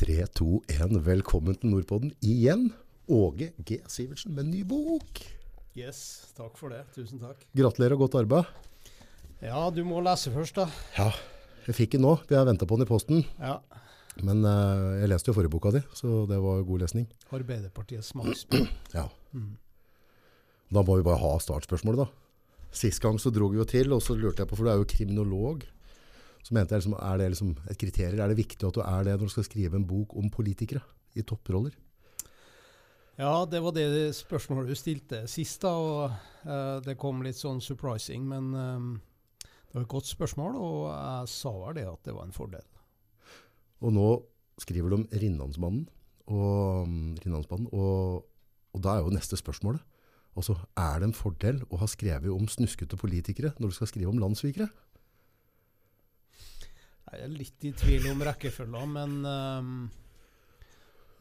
3, 2, 1. Velkommen til Nordpodden igjen. Åge G. Sivertsen med ny bok. Yes, takk for det. Tusen takk. Gratulerer og godt arbeid. Ja, du må lese først, da. Ja, jeg fikk den nå. Vi har venta på den i posten. Ja. Men uh, jeg leste jo forrige boka di, så det var god lesning. Arbeiderpartiets maktspill. Ja. Mm. Da må vi bare ha startspørsmålet, da. Sist gang så dro vi jo til, og så lurte jeg på, for du er jo kriminolog. Så mente jeg liksom, er det liksom et kriterium? Er det viktig at du er det når du skal skrive en bok om politikere i topproller? Ja, det var det spørsmålet du stilte sist, da. Og uh, det kom litt sånn surprising. Men um, det var et godt spørsmål, og jeg sa vel det at det var en fordel. Og nå skriver du om Rinnansmannen, og, mm, Rinnansmannen, og, og da er jo neste spørsmålet. Altså, er det en fordel å ha skrevet om snuskete politikere når du skal skrive om landssvikere? Jeg er litt i tvil om rekkefølga, men um,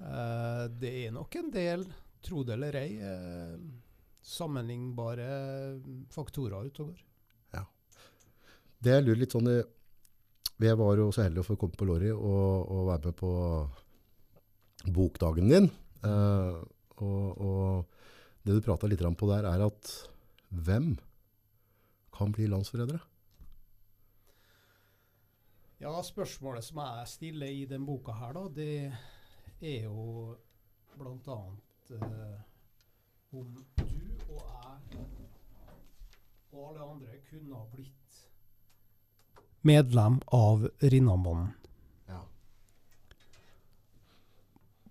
uh, det er nok en del, tro det eller ei, uh, sammenlignbare faktorer ute og går. Det jeg lurer litt sånn i Jeg var jo så heldig å få komme på Lorry og, og være med på bokdagen din. Uh, og, og det du prata litt på der, er at hvem kan bli landsforrædere? Ja, spørsmålet som jeg stiller i den boka her, da, det er jo annet eh, om du og jeg og alle andre kunne ha blitt medlem av Rinnamannen. Ja.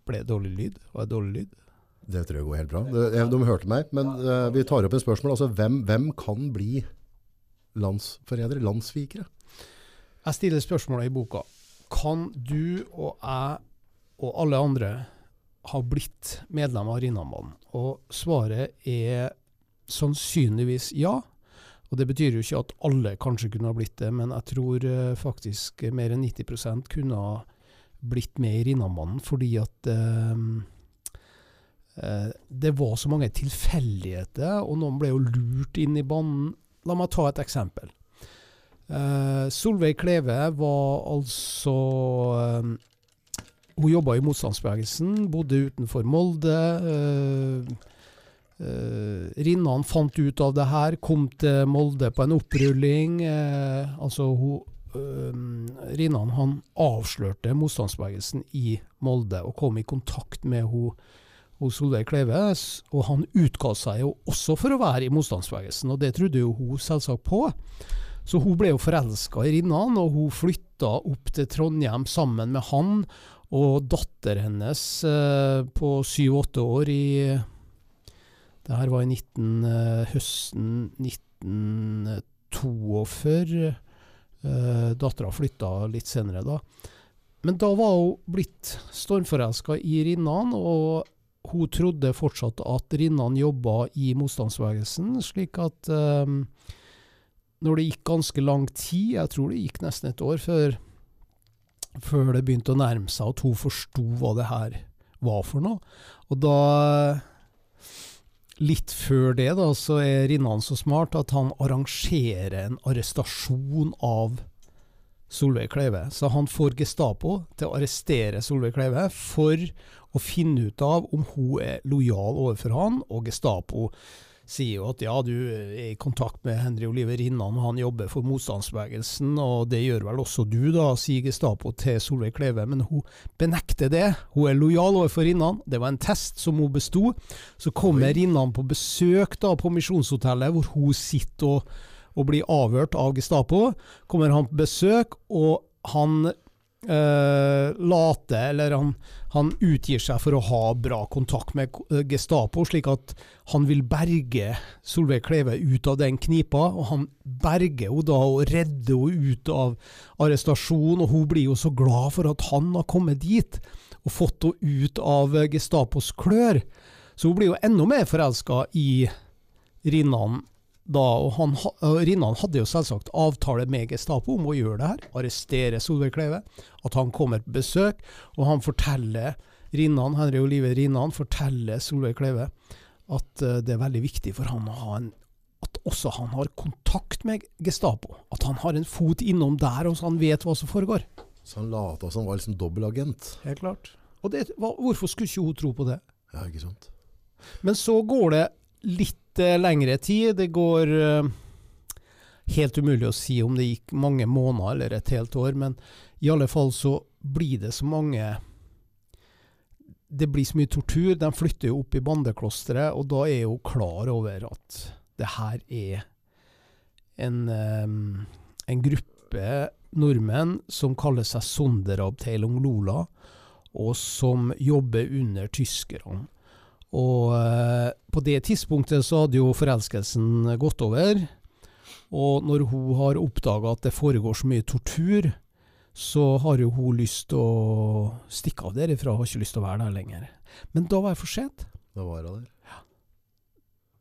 Ble det dårlig lyd? Var det dårlig lyd? Det tror jeg går helt bra. De, de hørte meg, men uh, vi tar opp en spørsmål. Altså, hvem, hvem kan bli landsforrædere, landssvikere? Jeg stiller spørsmålet i boka. Kan du og jeg og alle andre ha blitt medlem av Rinnamannen? Og svaret er sannsynligvis ja. Og det betyr jo ikke at alle kanskje kunne ha blitt det, men jeg tror eh, faktisk mer enn 90% kunne ha blitt med i Rinnamannen, fordi at eh, eh, det var så mange tilfeldigheter, og noen ble jo lurt inn i banen. La meg ta et eksempel. Eh, Solveig Kleve var altså um, Hun jobba i motstandsbevegelsen, bodde utenfor Molde. Uh, Uh, Rinnan fant ut av det her, kom til Molde på en opprulling. Uh, altså hun uh, Rinnan han avslørte motstandsbevegelsen i Molde og kom i kontakt med hun, hun Solveig Kleve. Og han utga seg jo også for å være i motstandsbevegelsen, og det trodde jo hun selvsagt på. Så hun ble jo forelska i Rinnan, og hun flytta opp til Trondheim sammen med han og datter hennes eh, på syv-åtte år i Det her var i 19, eh, høsten 1942. Eh, Dattera flytta litt senere, da. Men da var hun blitt stormforelska i Rinnan, og hun trodde fortsatt at Rinnan jobba i motstandsbevegelsen, slik at eh, når det gikk ganske lang tid, jeg tror det gikk nesten et år før, før det begynte å nærme seg at hun forsto hva det her var for noe. Og da, litt før det, da, så er Rinnan så smart at han arrangerer en arrestasjon av Solveig Kleve. Så han får Gestapo til å arrestere Solveig Kleve for å finne ut av om hun er lojal overfor han, og Gestapo sier jo at ja, du er i kontakt med Henry Oliver Rinnan, han jobber for motstandsbevegelsen, og det gjør vel også du, da, sier Gestapo til Solveig Kleve, men hun benekter det. Hun er lojal overfor Rinnan, det var en test som hun besto. Så kommer Rinnan på besøk da på Misjonshotellet, hvor hun sitter og, og blir avhørt av Gestapo. Kommer han på besøk, og han eh, later, eller han, han utgir seg for å ha bra kontakt med eh, Gestapo, slik at han vil berge Solveig Kleve ut av den knipa, og han berger henne da og redder henne ut av arrestasjon, og hun blir jo så glad for at han har kommet dit og fått henne ut av eh, Gestapos klør. Så hun blir jo enda mer forelska i Rinnan da, og han, Rinnan hadde jo selvsagt avtale med Gestapo om å gjøre det her, arrestere Solveig at han kommer på besøk, og han forteller Rinnan, Henry Olive Rinnan forteller Solveig Kleve at eh, det er veldig viktig for han å ha en at også han har kontakt med Gestapo. At han har en fot innom der, og så han vet hva som foregår. Så han lata som han var liksom dobbeltagent. Helt klart. Og det, hva, hvorfor skulle ikke hun tro på det? Ja, ikke sant? Men så går det litt eh, lengre tid. Det går eh, helt umulig å si om det gikk mange måneder eller et helt år, men i alle fall så blir det så mange Det blir så mye tortur. De flytter jo opp i bandeklosteret, og da er hun klar over at det her er en, eh, en gruppe nordmenn som kaller seg Sonderabteilung Lola, og som jobber under tyskerne. Og eh, på det tidspunktet så hadde jo forelskelsen gått over. Og når hun har oppdaga at det foregår så mye tortur, så har jo hun lyst til å stikke av derifra, har ikke lyst til å være der lenger. Men da var det for sent. Da var hun der.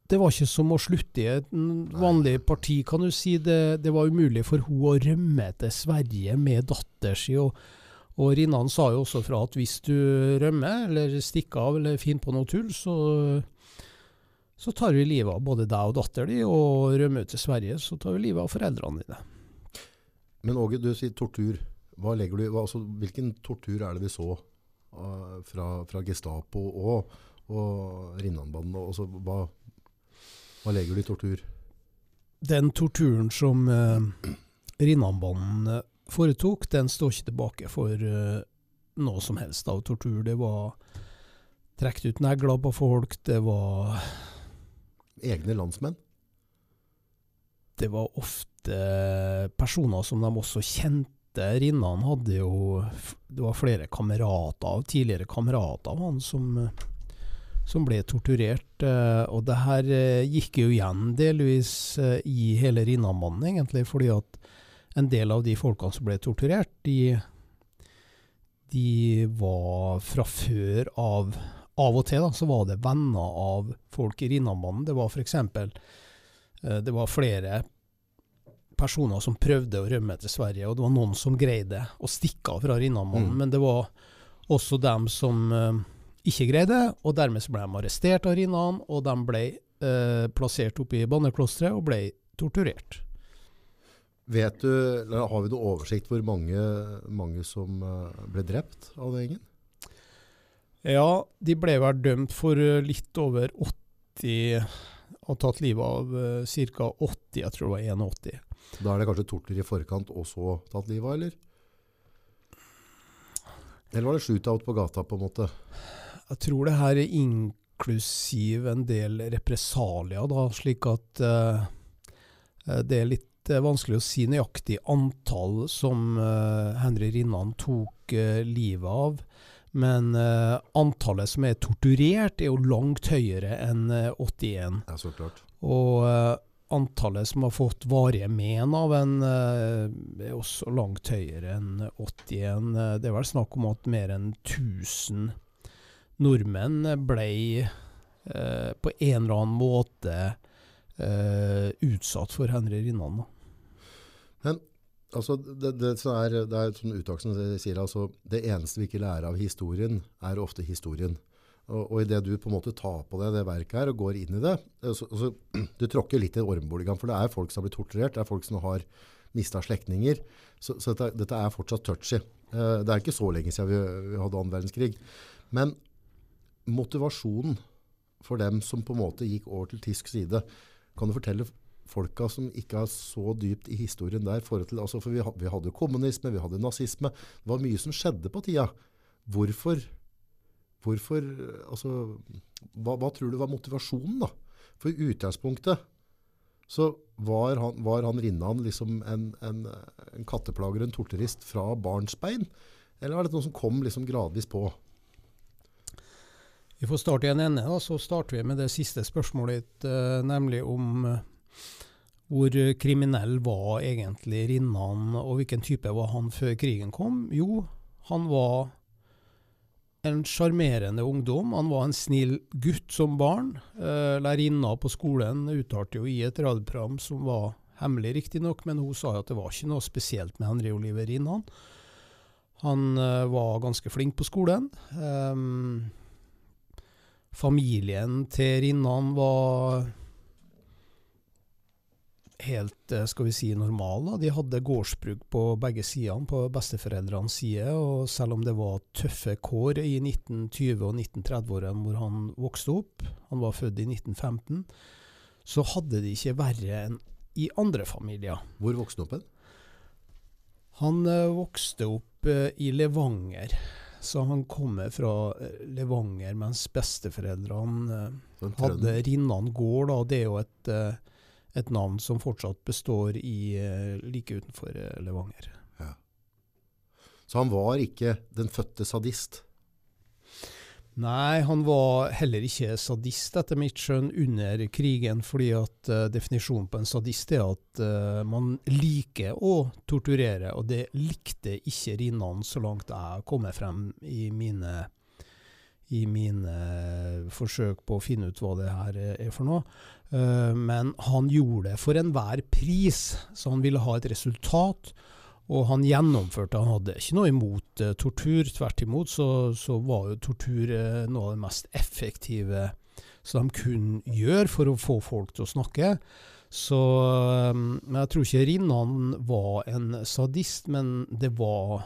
Det var ikke som å slutte i et vanlig parti, kan du si. Det, det var umulig for hun å rømme til Sverige med datter si. Og, og Rinnan sa jo også fra at hvis du rømmer, eller stikker av, eller finner på noe tull, så, så tar vi livet av både deg og datteren din, og rømmer ut til Sverige, så tar vi livet av foreldrene dine. Men Åge, du sier tortur. Hva legger du, hva, altså, hvilken tortur er det vi så uh, fra, fra, Gestapo og, og Rinnanbanden? Altså, hva, hva, legger du i tortur? Den torturen som uh, Rinnanbanden foretok, den står ikke tilbake for uh, noe som helst av tortur. Det var trukket ut negler på folk, det var Egne landsmenn? Det var ofte personer som de også kjente. Rinnan hadde jo Det var flere kamerater, tidligere kamerater av han som, som ble torturert. Og det her gikk jo igjen delvis i hele Rinnanmannen, egentlig, fordi at en del av de folkene som ble torturert, de, de var fra før av Av og til da, så var det venner av folk i Rinnamannen. Det var f.eks. Det var flere personer som prøvde å rømme til Sverige, og det var noen som greide å stikke av fra Rinnamannen. Mm. Men det var også dem som uh, ikke greide, og dermed så ble de arrestert av Rinnan, og de ble eh, plassert oppe i banneklosteret og ble torturert. Vet du, eller Har vi noe oversikt hvor mange, mange som uh, ble drept av den gjengen? Ja, de ble vel dømt for litt over 80 og tatt livet av uh, ca. 80, jeg tror det var 81. Da er det kanskje tortur i forkant, og så tatt livet av, eller? Eller var det shootout på gata, på en måte? Jeg tror det her er inklusiv en del represalier, da, slik at uh, det er litt uh, vanskelig å si nøyaktig antall som uh, Henry Rinnan tok livet av. Men antallet som er torturert, er jo langt høyere enn 81. Ja, så klart. Og antallet som har fått varige men av en, er også langt høyere enn 81. Det er vel snakk om at mer enn 1000 nordmenn ble eh, på en eller annen måte eh, utsatt for Henry Rinnan. Men altså, det, det, er, det er som sier altså, det eneste vi ikke lærer av historien, er ofte historien. Og, og idet du på en måte tar på deg det verket her og går inn i det så, så, Du tråkker litt i ormboligaen, for det er folk som har blitt torturert. Det er folk som har mista slektninger. Så, så dette, dette, er fortsatt touchy. Eh, det er ikke så lenge siden vi, vi hadde annen verdenskrig. Men motivasjonen for dem som på en måte gikk over til tysk side, kan du fortelle folka som ikke er så dypt i historien der til, altså For vi, vi hadde kommunisme, vi hadde nazisme. Det var mye som skjedde på tida. Hvorfor Hvorfor altså, hva, hva, tror du var motivasjonen, da? For i utgangspunktet så var han, var han Rinnan liksom en, en, en katteplager, en torturist fra barnsbein? Eller var det noe som kom liksom gradvis på? Vi får starte i en ende. Da. Så starter vi med det siste spørsmålet ditt, uh, nemlig om uh, hvor kriminell var egentlig Rinnan, og hvilken type var han før krigen kom? Jo, han var en sjarmerende ungdom. Han var en snill gutt som barn. Eh, Lærerinna på skolen uttalte jo i et radioprogram som var hemmelig, riktignok, men hun sa jo at det var ikke noe spesielt med Henry Oliver Rinnan. Han eh, var ganske flink på skolen. Eh, familien til Rinnan var helt eh, skal vi si, normal. Da. De hadde gårdsbruk på begge sidene, på besteforeldrenes side. Og selv om det var tøffe kår i 1920- og 1930-årene hvor han vokste opp, han var født i 1915, så hadde de ikke verre enn i andre familier. Hvor vokste han opp hen? Han vokste opp uh, i Levanger. Så han kommer fra Levanger, mens besteforeldrene hadde Rinnan gård. Da. Det er jo et, et, navn som fortsatt består i, like utenfor Levanger. Ja. Så han var ikke den fødte sadist? Nei, han var heller ikke sadist, etter mitt skjønn, under krigen. fordi at uh, definisjonen på en sadist er at uh, man liker å torturere. Og det likte ikke Rinnan så langt jeg kommer frem i mine, i mine forsøk på å finne ut hva det her er for noe. Uh, men han gjorde det for enhver pris, så han ville ha et resultat. Og han gjennomførte, han hadde ikke noe imot tortur. Tvert imot så, så var jo tortur noe av det mest effektive som de kunne gjøre for å få folk til å snakke. Så Men Jeg tror ikke Rinnan var en sadist, men det var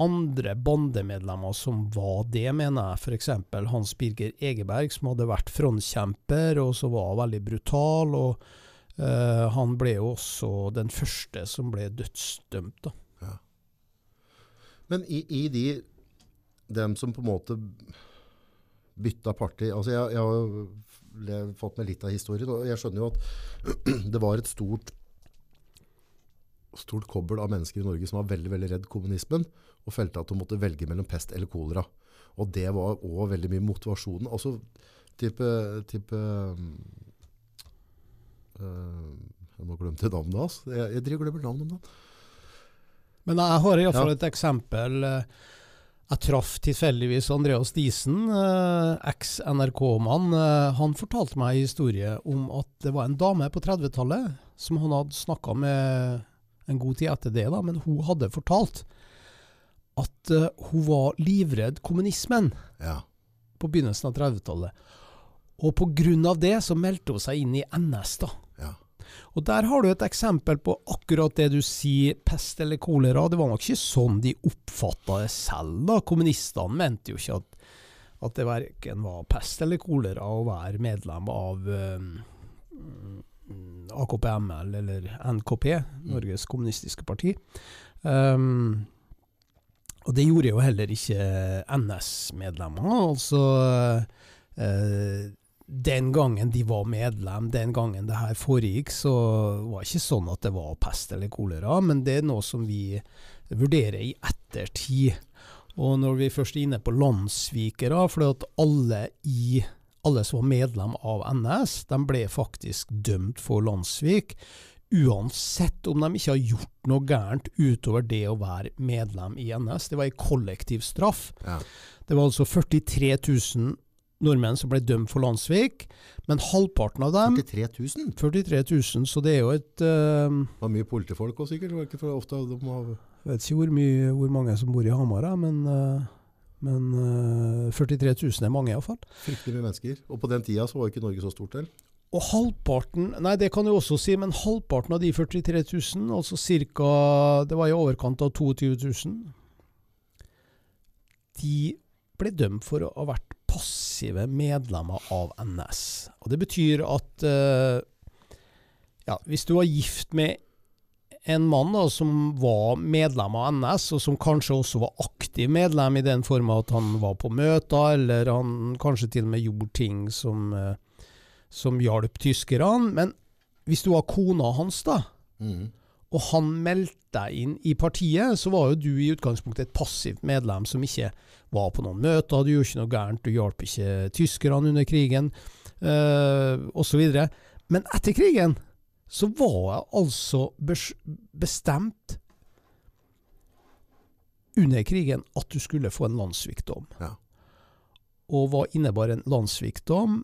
andre bandemedlemmer som var det, mener jeg. F.eks. Hans Birger Egeberg, som hadde vært frontkjemper, og som var veldig brutal. og Uh, han ble jo også den første som ble dødsdømt. Da. Ja. Men i, i, de dem som på en måte bytta parti altså Jeg, jeg har fått med litt av historien, og jeg skjønner jo at det var et stort stort kobbel av mennesker i Norge som var veldig veldig redd kommunismen, og følte at hun måtte velge mellom pest eller kolera. Og det var òg veldig mye motivasjonen. Altså type, type øh, jeg må glemme navnet hans. Jeg, jeg driver glemmer navnet om Men jeg har iallfall ja. et eksempel. Jeg traff tilfeldigvis Andreas Diesen, eh, eks-NRK-mann. Eh, han fortalte meg en historie om at det var en dame på 30-tallet som han hadde snakka med en god tid etter det, da, men hun hadde fortalt at uh, hun var livredd kommunismen ja. på begynnelsen av 30-tallet. Og pga. det så meldte hun seg inn i NS. da. Og Der har du et eksempel på akkurat det du sier, pest eller kolera. Det var nok ikke sånn de oppfatta det selv. da. Kommunistene mente jo ikke at, at det verken var pest eller kolera å være medlem av um, AKP-ML eller NKP, Norges kommunistiske parti. Um, og det gjorde jo heller ikke NS-medlemmer. Altså eh, den gangen de var medlem, den gangen det her foregikk, så var det ikke sånn at det var pest eller kolera, men det er noe som vi vurderer i ettertid. Og når vi først er inne på landssvikere, for alle, alle som var medlem av NS, de ble faktisk dømt for landssvik. Uansett om de ikke har gjort noe gærent utover det å være medlem i NS. Det var en kollektiv straff. Ja. Det var altså 43 000 nordmenn som ble dømt for landssvik, men halvparten av dem 43 000? 43 000, så det er jo et uh, Det var mye politifolk òg, sikkert? Var ikke for ofte de har... Jeg vet ikke hvor, mye, hvor mange som bor i Hamar, men, uh, men uh, 43 000 er mange iallfall. Fryktelig mye mennesker. Og på den tida så var ikke Norge så stort, vel? Og halvparten Nei, det kan jeg også si, men halvparten av de 43 000, altså ca. Det var i overkant av 22 000, de ble dømt for å ha vært passive medlemmer av NS. Og Det betyr at uh, ja, hvis du var gift med en mann da, som var medlem av NS, og som kanskje også var aktiv medlem i den form at han var på møter, eller han kanskje til og med gjorde ting som, uh, som hjalp tyskerne. Men hvis du var kona hans, da, mm. og han meldte deg inn i partiet, så var jo du i utgangspunktet et passivt medlem som ikke var på noen møter, du gjorde ikke noe gærent, du hjalp ikke tyskerne under krigen, øh, osv. Men etter krigen så var jeg altså bestemt under krigen at du skulle få en landssvikdom. Ja. Og hva innebar en landssvikdom?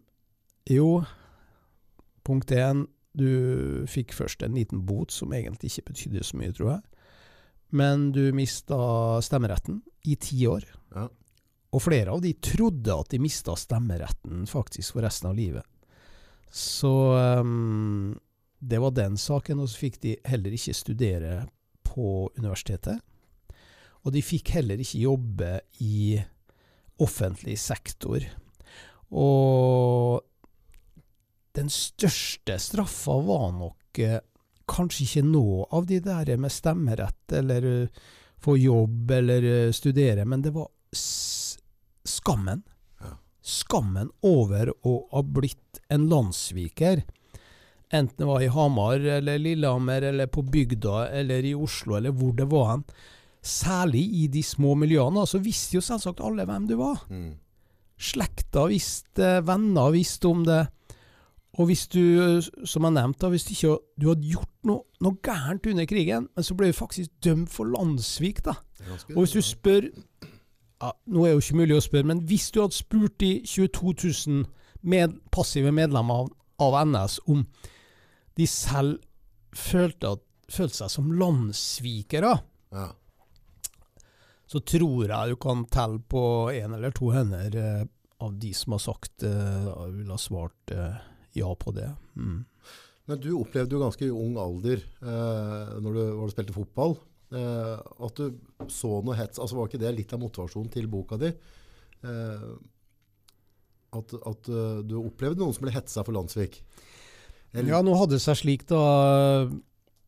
Jo, punkt én, du fikk først en liten bot som egentlig ikke betydde så mye, tror jeg. Men du mista stemmeretten i ti år. Ja. Og flere av de trodde at de mista stemmeretten faktisk for resten av livet. Så um, det var den saken, og så fikk de heller ikke studere på universitetet. Og de fikk heller ikke jobbe i offentlig sektor. Og den største straffa var nok eh, kanskje ikke noe av de der med stemmerett eller uh, få jobb eller uh, studere, men det var skammen. Ja. Skammen over å ha blitt en landssviker. Enten det var i Hamar eller Lillehammer eller på bygda eller i Oslo eller hvor det var hen. Særlig i de små miljøene, så visste jo selvsagt alle hvem du var. Mm. Slekta visste, venner visste om det. Og hvis du, som jeg nevnte, hvis ikke du hadde gjort noe, noe, gærent under krigen, men så ble du faktisk dømt for landssvik, da. Og hvis du spør ja, Nå er det jo ikke mulig å spørre, men hvis du hadde spurt de 22 000 med, passive medlemmer av, av NS om de selv følte, at, følte seg som landssvikere, ja. så tror jeg du kan telle på én eller to hender eh, av de som har sagt eh, ville ha svart eh, ja på det. Mm. Men du opplevde jo ganske ung alder eh, når, du, du, spilte fotball. Eh, at du så noe hets. altså Var ikke det litt av motivasjonen til boka di? Eh, at, at uh, du opplevde noen som ble hetsa for landssvik? Ja, nå hadde det seg slik da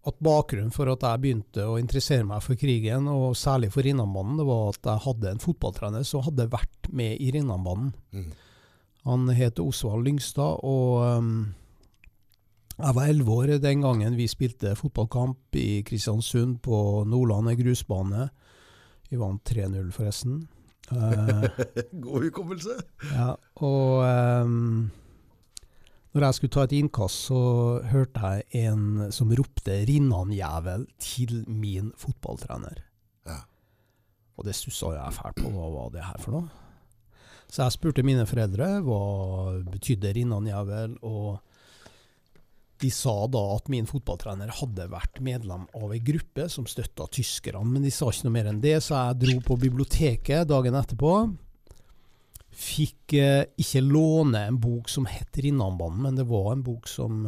at bakgrunnen for at jeg begynte å interessere meg for krigen, og særlig for Rinnanbanen, det var at jeg hadde en fotballtrener som hadde vært med i Rinnanbanen. Mm. Han heter Osvald Lyngstad, og um, jeg var elleve år den gangen vi spilte fotballkamp i Kristiansund på Nordlandet grusbane. Vi vant 3-0, forresten. Uh, God hukommelse! Ja, og um, når jeg skulle ta et innkast, så hørte jeg en som ropte 'Rinnan-jævel' til min fotballtrener. Ja. Og det stussa jeg fælt på. Hva var det her for noe? Så jeg spurte mine foreldre hva betydde Rinnan-jævel, og de sa da at min fotballtrener hadde vært medlem av ei gruppe som støtta tyskerne, men de sa ikke noe mer enn det, så jeg dro på biblioteket dagen etterpå. Fikk eh, ikke låne en bok som het Rinnanbanen, men det var en bok som,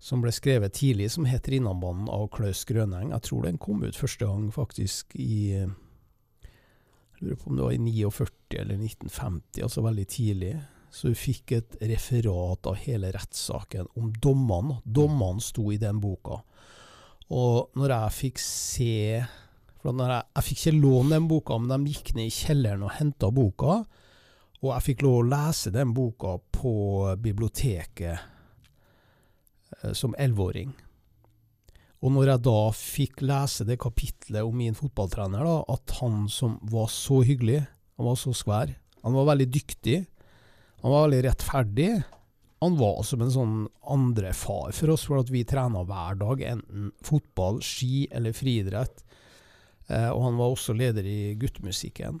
som ble skrevet tidlig, som het Rinnanbanen av Klaus Grøneng. Jeg tror den kom ut første gang faktisk i jeg lurer på om det var i 49 eller 1950, altså veldig tidlig. Så hun fikk et referat av hele rettssaken om dommene. Dommene sto i den boka. Og når jeg fikk se for jeg, jeg fikk ikke låne den boka, men de gikk ned i kjelleren og henta boka. Og jeg fikk lov å lese den boka på biblioteket eh, som elleveåring. Og når jeg da fikk lese det kapitlet om min fotballtrener, da, at han som var så hyggelig, han var så skvær, han var veldig dyktig, han var veldig rettferdig, han var som en sånn andre far for oss, for at vi trena hver dag, enten fotball, ski eller friidrett. Eh, og han var også leder i guttemusikken.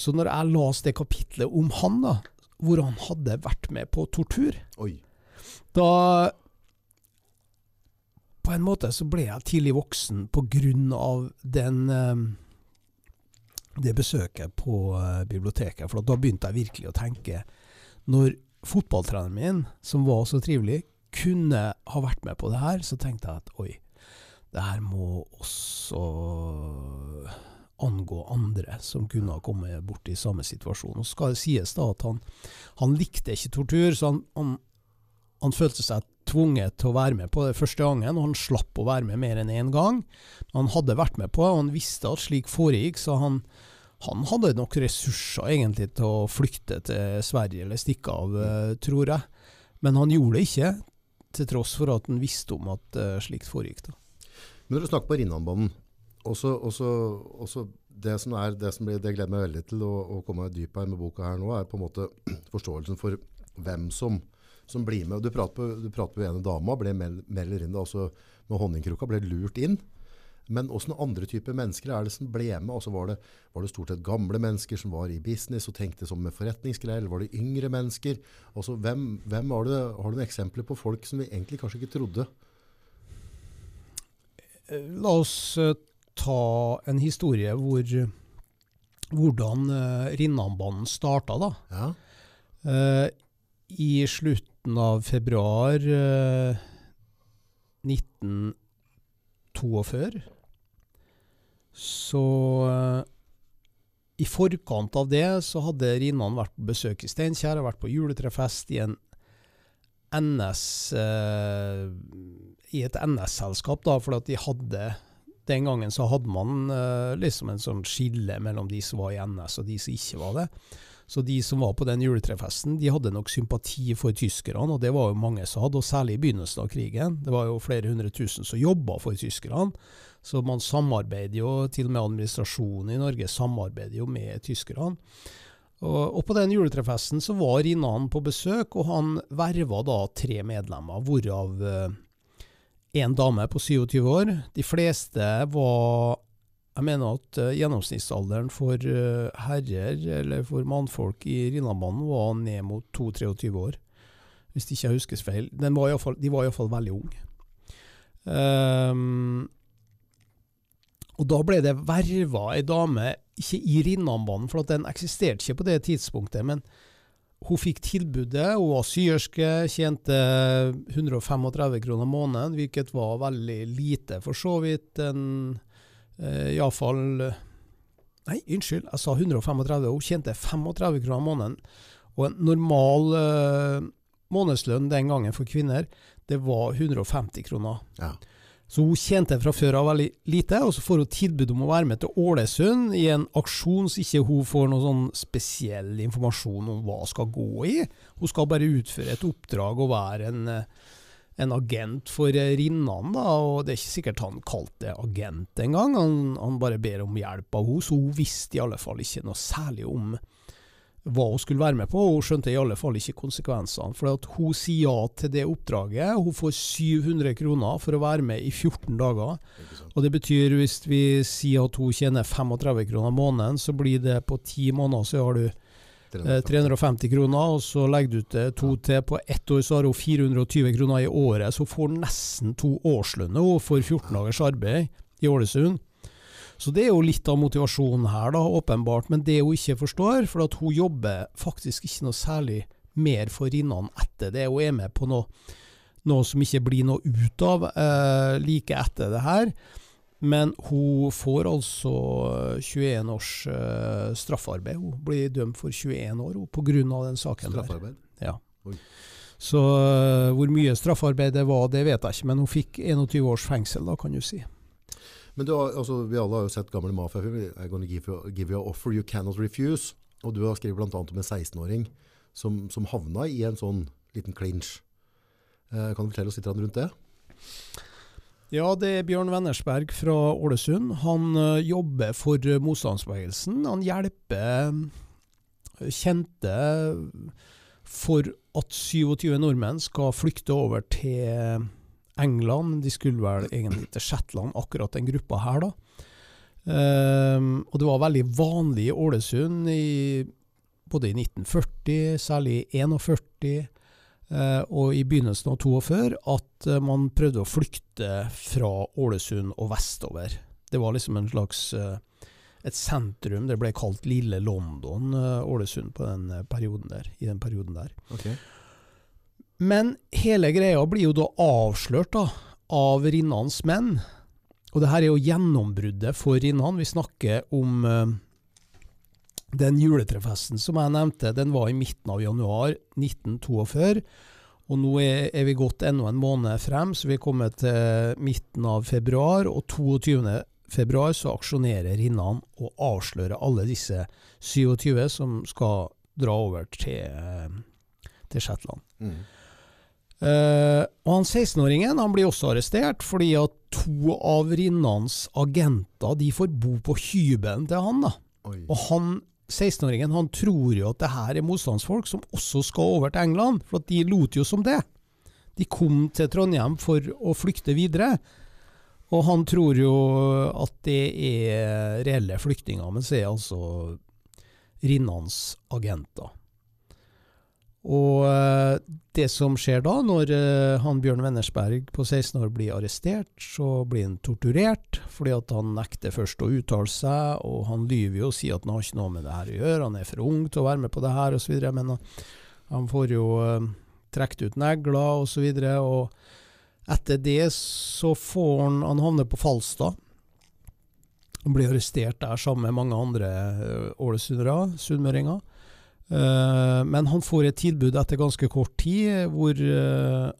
Så når jeg leste det kapitlet om han, da, hvor han hadde vært med på tortur, Oi. da på en måte så ble jeg tidlig voksen på grunn av den eh, det besøket på eh, biblioteket. For da begynte jeg virkelig å tenke Når fotballtreneren min, som var så trivelig, kunne ha vært med på det her, så tenkte jeg at oi, det her må også angå andre som kunne ha kommet bort i samme situasjon. Og skal det sies da at han, han likte ikke tortur, så han, han, han følte seg tvunget til å være med på det første gangen, og han slapp å være med mer enn én gang. Han hadde vært med på det, og han visste at slik foregikk, så han, han hadde nok ressurser egentlig til å flykte til Sverige eller stikke av, eh, tror jeg. Men han gjorde det ikke, til tross for at han visste om at uh, slikt foregikk. da. Men når du snakker på Rinnanbanen, også, også, det som er, det som blir, det gleder meg veldig til å, å komme dypere med boka her nå, er på en måte forståelsen for hvem som som blir med. Du prater på, du prater på ene dama, ble mer, mer eller mindre altså med honningkrukka, ble lurt inn. Men åssen andre typer mennesker er det som ble med? Altså var, det, var det stort sett gamle mennesker som var i business og tenkte som med forretningsgreier, eller var det yngre mennesker? Altså, hvem, hvem det, Har du noen eksempler på folk som vi egentlig kanskje ikke trodde? La oss uh, ta en historie hvor hvordan uh, Rinnanbanen starta, da. Ja. I slutt slutten av februar 1942. Så eh, i forkant av det så hadde Rinnan vært på besøk i Steinkjer og vært på juletrefest i en NS eh, I et NS-selskap, da, for at de hadde Den gangen så hadde man eh, liksom en sånn skille mellom de som var i NS og de som ikke var det. Så de som var på den juletrefesten, de hadde nok sympati for tyskerne, og det var jo mange som hadde, og særlig i begynnelsen av krigen. Det var jo flere hundre tusen som jobba for tyskerne. Så man samarbeider jo, til og med administrasjonen i Norge samarbeider jo med tyskerne. Og, på den juletrefesten så var Rinnan på besøk, og han verva da tre medlemmer, hvorav én eh, dame på 27 år. De fleste var jeg mener at uh, gjennomsnittsalderen for uh, herrer, eller for mannfolk i Rinnabanen, var ned mot 22-23 år. Hvis ikke jeg husker feil. Var fall, de var iallfall veldig unge. Um, og da ble det verva ei dame, ikke i Rinnanbanen, for den eksisterte ikke på det tidspunktet, men hun fikk tilbudet. Hun var syerske, tjente 135 kroner måneden, hvilket var veldig lite, for så vidt. en eh, iallfall eh, Nei, unnskyld, jeg sa 135. Hun tjente 35 kroner måneden. Og en normal eh, månedslønn den gangen for kvinner, det var 150 kroner. Ja. Så hun tjente fra før av veldig lite, og så får hun tilbud om å være med til Ålesund i en aksjon så ikke hun får noe sånn spesiell informasjon om hva hun skal gå i. Hun skal bare utføre et oppdrag og være en eh, en agent for Rinnan, da, og det er ikke sikkert han kalte det agent engang. Han, han bare ber om hjelp av henne, så hun visste i alle fall ikke noe særlig om hva hun skulle være med på, og hun skjønte i alle fall ikke konsekvensene. For at hun sier ja til det oppdraget. Hun får 700 kroner for å være med i 14 dager. Og det betyr, hvis vi sier at hun tjener 35 kroner måneden, så blir det på ti måneder så har du 350 eh, kroner, og så legger du til to til. På ett år så har hun 420 kroner i året, så hun får nesten to årslønner for 14 dagers arbeid i Ålesund. Så det er jo litt av motivasjonen her, da, åpenbart. Men det hun ikke forstår, for at hun jobber faktisk ikke noe særlig mer for Rinnan etter det. Hun er med på noe, noe som ikke blir noe ut av eh, like etter det her. Men hun får altså 21 års uh, straffarbeid. Hun blir dømt for 21 år pga. den saken straffarbeid? der. Ja. Oi. Så uh, hvor mye straffarbeid det var, det vet jeg ikke, men hun fikk 21 års fengsel, da, kan du si. Men du har, altså, Vi alle har jo sett gamle mafiafilmer. I'm gonna give you, give you an offer you cannot refuse. Og du har skrevet bl.a. om en 16-åring som, som, havna i en sånn liten clinch. Uh, kan du fortelle oss litt rundt det? Ja, det er Bjørn Wennersberg fra Ålesund. Han uh, jobber for uh, motstandsbevegelsen. Han hjelper uh, kjente for at 27 nordmenn skal flykte over til England. De skulle vel egentlig til Shetland, akkurat den gruppa her, da. Um, og det var veldig vanlig i Ålesund i, både i 1940, særlig i 1941 Uh, og i begynnelsen av 42 at uh, man prøvde å flykte fra Ålesund og vestover. Det var liksom en slags uh, et sentrum. Det ble kalt Lille London, Ålesund, på den perioden der, i den perioden der. Okay. Men hele greia blir jo da avslørt da, av Rinnans menn. Og det her er jo gjennombruddet for Rinnan. Vi snakker om den juletrefesten som jeg nevnte, den var i midten av januar 1942. Og nå er, er vi gått enda en måned frem, så vi er kommet til midten av februar. Og 22. februar så aksjonerer Rinnan og avslører alle disse 27 som skal dra over til, til Shetland. Mm. Uh, og han 16-åringen han blir også arrestert, fordi at to av Rinnans agenter de får bo på hybelen til han. da. Oi. Og han 16-åringen han tror jo at det her er motstandsfolk som også skal over til England, for de lot jo som det. De kom til Trondheim for å flykte videre. Og han tror jo at det er reelle flyktninger, men så er altså Rinnans agenter. Og eh, det som skjer da, når eh, han Bjørn Wennersberg på 16 år blir arrestert, så blir han torturert fordi at han nekter først å uttale seg, og han lyver jo og sier at han har ikke noe med det her å gjøre, han er for ung til å være med på det her osv., men han får jo uh, trukket ut negler osv. Og, så og Etter det så får han Han havner på Falstad. Han blir arrestert der sammen med mange andre eh, ålesundere, sunnmøringer. Eh, men han får et tilbud etter ganske kort tid, hvor eh,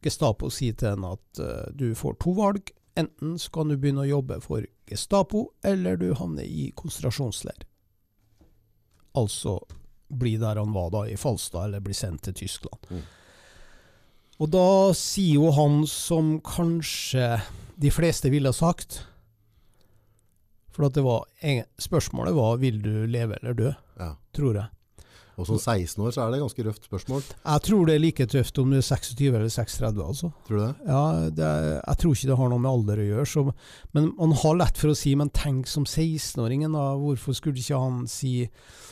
Gestapo sier til ham at eh, du får to valg. Enten så kan du begynne å jobbe for Gestapo, eller du havner i konsentrasjonsleir. Altså bli der han var da, i Falstad, eller bli sendt til Tyskland. Mm. Og da sier jo han som kanskje de fleste ville ha sagt For at det var, spørsmålet var vil du leve eller dø, Ja. tror jeg. Og som 16 år så er det et ganske røft spørsmål. Jeg tror det er like tøft om du er 26 eller 36, altså. Tror du det? Ja, det er, jeg tror ikke det har noe med alder å gjøre. Så, men man har lett for å si, men tenk som 16-åringen, da. Hvorfor skulle ikke han si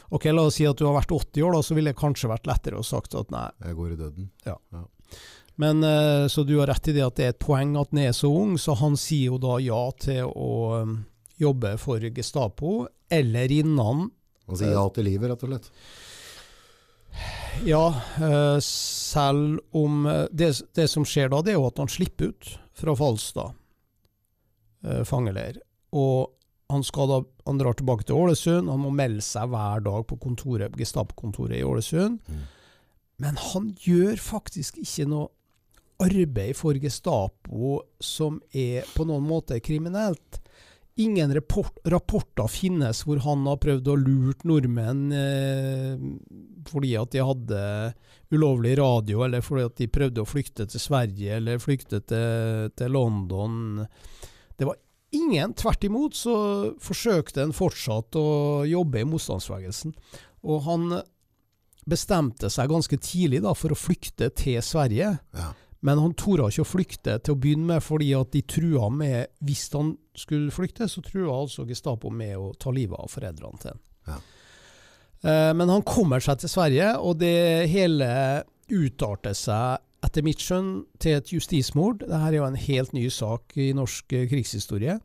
Ok, la oss si at du har vært 80 år, da, så ville det kanskje vært lettere å sagt at nei. Jeg går i døden. Ja. Men eh, Så du har rett i det at det er et poeng at han er så ung, så han sier jo da ja til å um, jobbe for Gestapo, eller innan Han sier ja til livet, rett og slett. Ja, eh, selv om eh, det, det som skjer da, det er jo at han slipper ut fra Falstad eh, fangeleir. Og han, skal da, han drar tilbake til Ålesund, han må melde seg hver dag på kontoret, Gestapo-kontoret i Ålesund. Mm. Men han gjør faktisk ikke noe arbeid for Gestapo som er på noen måte kriminelt. Ingen rapport, rapporter finnes hvor han har prøvd å lurt nordmenn eh, fordi at de hadde ulovlig radio, eller fordi at de prøvde å flykte til Sverige eller flykte til, til London. Det var ingen. Tvert imot så forsøkte en fortsatt å jobbe i motstandsbevegelsen. Og han bestemte seg ganske tidlig da for å flykte til Sverige. Ja. Men han torde ikke å flykte til å begynne med, fordi at de trua med Hvis han skulle flykte, så trua altså Gestapo med å ta livet av foreldrene til ham. Ja. Eh, men han kommer seg til Sverige, og det hele utarter seg, etter mitt skjønn, til et justismord. Dette er jo en helt ny sak i norsk eh, krigshistorie.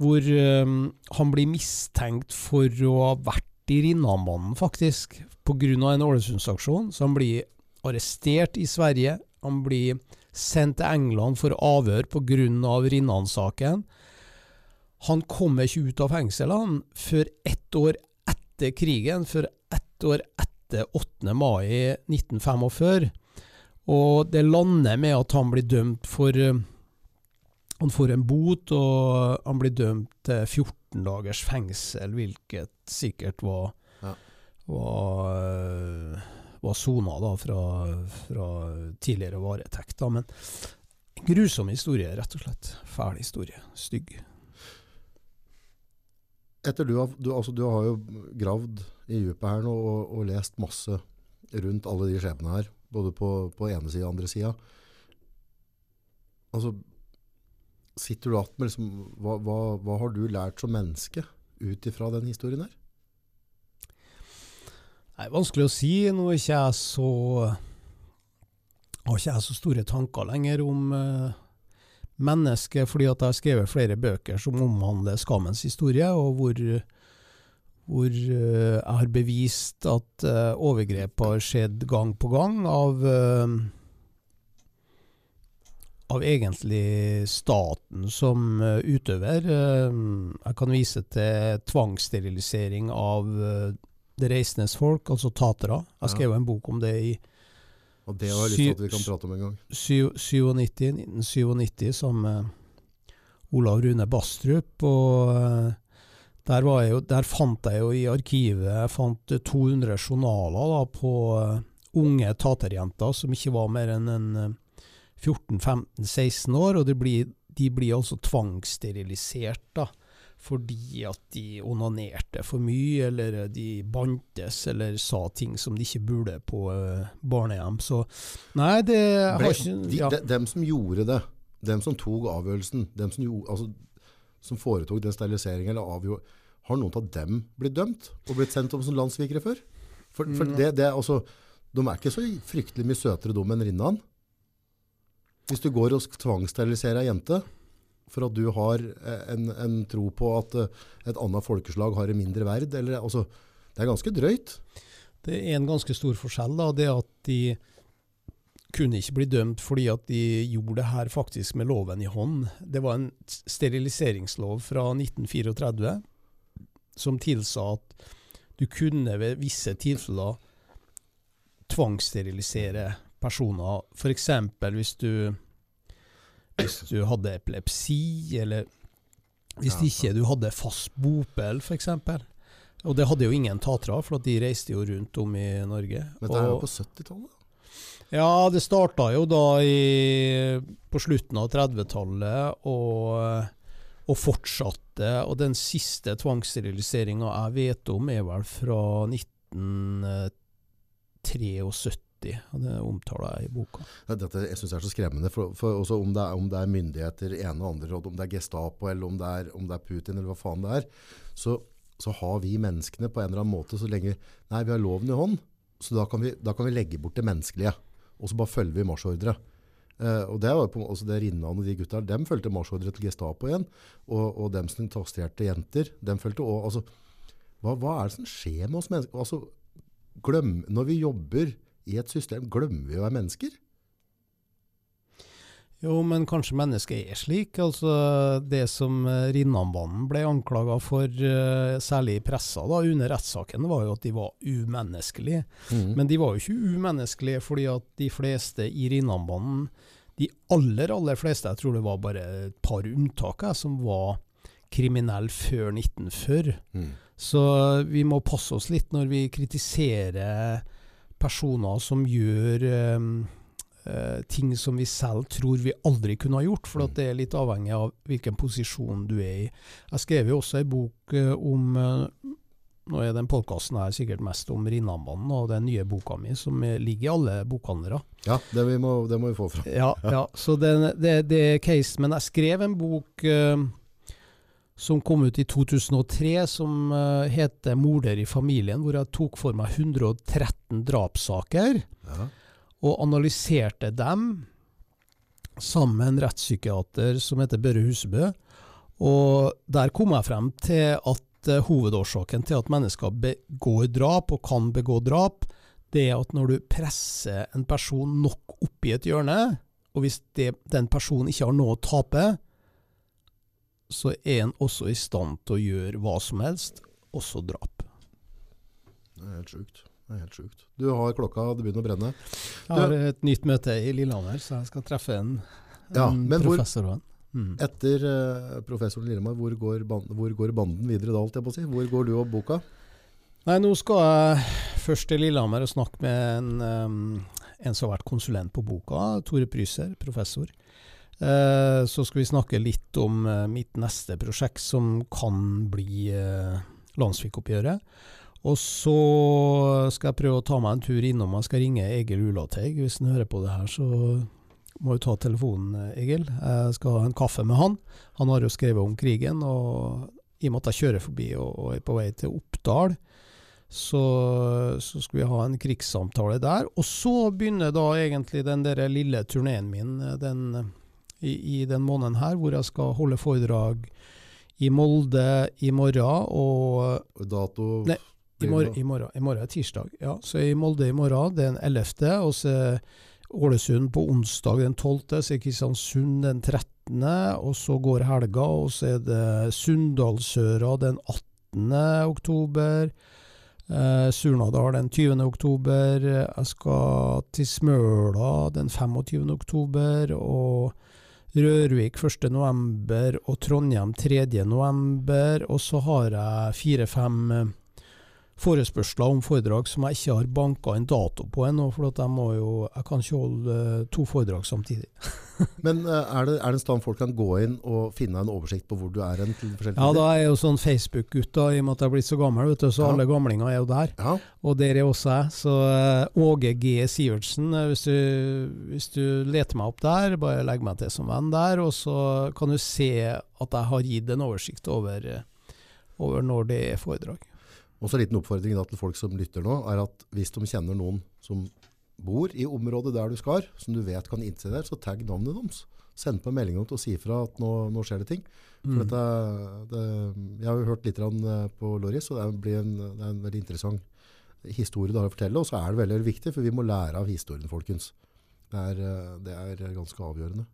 Hvor eh, han blir mistenkt for å ha vært i Rinnamannen, faktisk, pga. en Ålesundsaksjon. Så han blir arrestert i Sverige. Han blir sendt til England for avhør pga. Rinnan-saken. Han kommer ikke ut av fengselet før ett år etter krigen, før ett år etter 8. mai 1945. Og det lander med at han blir dømt for eh, Han får en bot, og han blir dømt til 14 dagers fengsel, hvilket sikkert var Ja. var, eh, var sona da fra, fra tidligere varetekt. Da. Men en grusom historie, rett og slett. Fæl historie. Stygg. Etter du, har, du, altså, du har jo gravd i djupet her nå og, og lest masse rundt alle de skjebnene her, både på, på ene sida og andre sida. Altså, sitter du igjen med liksom, hva, hva, hva har du lært som menneske ut ifra den historien her? Er vanskelig å si. Nå er ikke jeg så har ikke jeg så store tanker lenger om uh, mennesket, fordi at jeg har skrevet flere bøker som omhandler skammens historie, og hvor, hvor uh, jeg har bevist at uh, overgrep har skjedd gang på gang av av egentlig staten som utøver. Jeg kan vise til tvangssterilisering av det reisendes folk, altså tatere. Jeg skrev en bok om det i Og det har jeg lyst til at vi kan prate om en gang. 97, 1997 sammen med Olav Rune Bastrup. Og eh, der, var jeg jo, der fant jeg jo i arkivet jeg fant 200 journaler da, på eh, unge taterjenter som ikke var mer enn en 14-15-16 år. Og de blir, de blir altså tvangssterilisert. da fordi at de onanerte for mye, eller de bantes, eller sa ting som de ikke burde på uh, barnehjem. Så nei, det har Ble, ikke de, ja. de, dem som gjorde det, dem som tok avgjørelsen, dem som, gjorde, altså, som foretok den steriliseringen, eller avgjorde, har noen av dem blitt dømt og blitt sendt om som landssvikere før? For, for Mm. det, det, altså, de er ikke så fryktelig mye søtere dum enn Rinnan. Hvis du går og tvangssteriliserer ei jente for at du har eh, en, en tro på at eh, et annet folkeslag har en mindre verd, eller, altså, det er ganske drøyt. Det er en ganske stor forskjell, da. Det at de kunne ikke bli dømt fordi at de gjorde det her faktisk med loven i hånd. Det var en steriliseringslov fra 1934 som tilsa at du kunne ved visse tilfeller tvangssterilisere personer. F.eks. hvis du hvis du hadde epilepsi, eller hvis ikke du hadde fast bopel, f.eks. Og det hadde jo ingen tatere, for de reiste jo rundt om i Norge. Men det er jo på 70-tallet. ja, det starta jo da i, på slutten av 30-tallet og, og fortsatte. Og den siste tvangssteriliseringa jeg vet om, er vel fra 1973. og Det omtaler jeg i boka. Dette jeg synes er så skremmende. For, for om det, er, om det er myndigheter, ene og andre råd, om det er Gestapo eller om det er, om det er Putin eller hva faen det er, så, så har vi menneskene på en eller annen måte så lenge Nei, vi har loven i hånd, så da kan vi, da kan vi legge bort det menneskelige. Og så bare følger vi marsjordre. Uh, og det var på, også det Rinnan og de gutta, dem fulgte marsjordre til Gestapo igjen. Og, og dem som tasterte jenter, dem fulgte også. Altså, hva, hva er det som skjer med oss mennesker? Altså, glem, når vi jobber i et system, glemmer vi å være mennesker? Jo, men kanskje mennesket er slik. Altså, det som eh, Rinnanbanen ble anklaga for, eh, særlig i pressa da, under rettssaken, var jo at de var umenneskelige. Mm. Men de var jo ikke umenneskelige fordi at de fleste i Rinnanbanen, de aller, aller fleste, jeg tror det var bare et par unntak, som var kriminelle før 1940. Mm. Så vi må passe oss litt når vi kritiserer personer som gjør eh, eh, ting som vi selv tror vi aldri kunne ha gjort, for at det er litt avhengig av hvilken posisjon du er i. Jeg skrev jo også en bok eh, om eh, Nå er den podkasten her sikkert mest om Rinnanbanen og den nye boka mi, som ligger i alle bokhandlere. Ja, det, vi må, det må vi få fram. Ja, ja. så det, det, det er case. Men jeg skrev en bok eh, som kom ut i 2003, som eh, heter 'Morder i familien', hvor jeg tok for meg 113 drapssaker Ja. og analyserte dem sammen med en rettspsykiater som heter Børre Husebø. Og der kom jeg frem til at eh, hovedårsaken til at mennesker begår drap, og kan begå drap, det er at når du presser en person nok opp i et hjørne, og hvis det, den personen ikke har noe å tape, så er en også i stand til å gjøre hva som helst, også drap. Det er helt sjukt. Det er helt sjukt. Du har klokka, det begynner å brenne. Jeg har et nytt møte i Lillehammer, så jeg skal treffe en, en Ja, men professor. Hvor, Mm. Etter uh, professoren Lillehammer, hvor går, ban hvor går banden videre da, holdt jeg på å si? Hvor går du og boka? Nei, nå skal jeg først til Lillehammer og snakke med en, um, en som har vært konsulent på boka, Tore Pryser, professor. Eh, så skal vi snakke litt om eh, mitt neste prosjekt, som kan bli uh, Landsvikoppgjøret. Og så skal jeg prøve å ta meg en tur innom. Jeg skal ringe Egil Ulateig. Hvis han hører på det her, så må du ta telefonen, eh, Egil. Jeg skal ha en kaffe med han. Han har jo skrevet om krigen, og i og med at jeg kjører forbi og, og er på vei til Oppdal, så, så skal vi ha en krigssamtale der. Og så begynner da egentlig den der lille turneen min eh, den, i, i den måneden her, hvor jeg skal holde foredrag i Molde i morgen og Dato Nei, i morgen, i, morgen, I morgen er tirsdag, ja. Så i Molde i morgen, den 11., og så Ålesund på onsdag den 12., så er Kristiansund den 13., og så går helga, og så er det Sunndalsøra den 18. oktober. Eh, Surnadal den 20. oktober. Jeg skal til Smøla den 25. oktober. Og Rørvik 1. november og Trondheim 3. november. Og så har jeg fire-fem eh, forespørsler om foredrag som jeg ikke har banka en dato på ennå, for jeg, må jo, jeg kan ikke holde eh, to foredrag samtidig. Men eh, er det, er det en sted folk kan gå inn og finne en oversikt på hvor du er En, til forskjellige Ja, da er jeg jo sånn Facebook-gutt, da, i og med at jeg er blitt så gammel, vet du, så Ja. alle gamlinger er jo der. Ja, Og der er også jeg. Så eh, Åge G. Sivertsen, hvis du, hvis du leter meg opp der, bare legg meg til som venn der, og så kan du se at jeg har gitt en oversikt over, over når det er foredrag. Også en liten oppfordring da, til folk som lytter nå, er at hvis de kjenner noen som bor i området der du skal, som du vet kan innse der, så tagg navnet deres. Send på en melding til å si fra at nå, nå skjer det ting. Mm. dette, det, jeg har jo hørt litt eh, på Loris, og det blir en, det er en veldig interessant historie du har å fortelle. Og så er det veldig veldig viktig, for vi må lære av historien, folkens. Det er, eh, det er ganske avgjørende.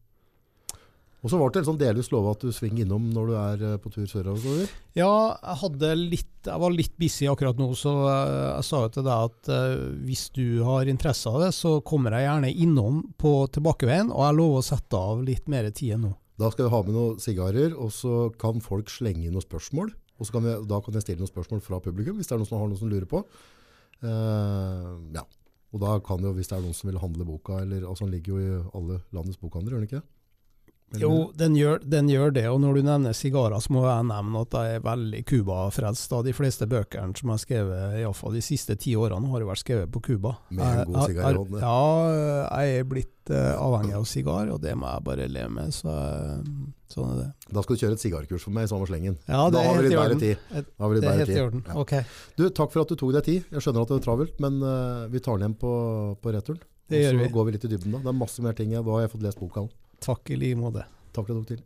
Og så ble det sånn delvis lova at du svinger innom når du er eh, på tur sørover. Ja, jeg, litt, jeg var litt busy akkurat nå, så jeg, jeg sa jo til deg at uh, hvis du har interesse av det, så kommer jeg gjerne innom på tilbakeveien, og jeg lover å sette av litt mer tid nå. Da skal vi ha med noen sigarer, og så kan folk slenge inn noen spørsmål. Og så kan vi, da kan jeg stille noen spørsmål fra publikum, hvis det er noen som har noe som lurer på. Uh, ja. Og da kan jo, hvis det er noen som vil handle boka, eller, altså den ligger jo i alle landets bokhandler, gjør den ikke? Jo, den gjør, den gjør det, og når du nevner sigarer, så må jeg nevne at jeg er veldig Cuba-frelst. De fleste bøkene som jeg har skrevet, iallfall de siste ti årene, har jo vært skrevet på Cuba. Med en god sigar i hånden. Ja, jeg er blitt uh, avhengig av sigar, og det må jeg bare leve med. Så, eh, sånn er det. Da skal du kjøre et sigarkurs for meg i samme slengen. Ja, det da er har vi helt litt i bedre tid. Da har vi litt bedre tid. orden. Ja. Okay. Du, takk for at du tok deg tid. Jeg skjønner at det er travelt, men uh, vi tar den hjem på, på returen. det gjør vi. så går vi litt i dybden da. Det er masse mer ting. Da har jeg fått lest boka òg. Takk i like måte. Takk for at du tok til.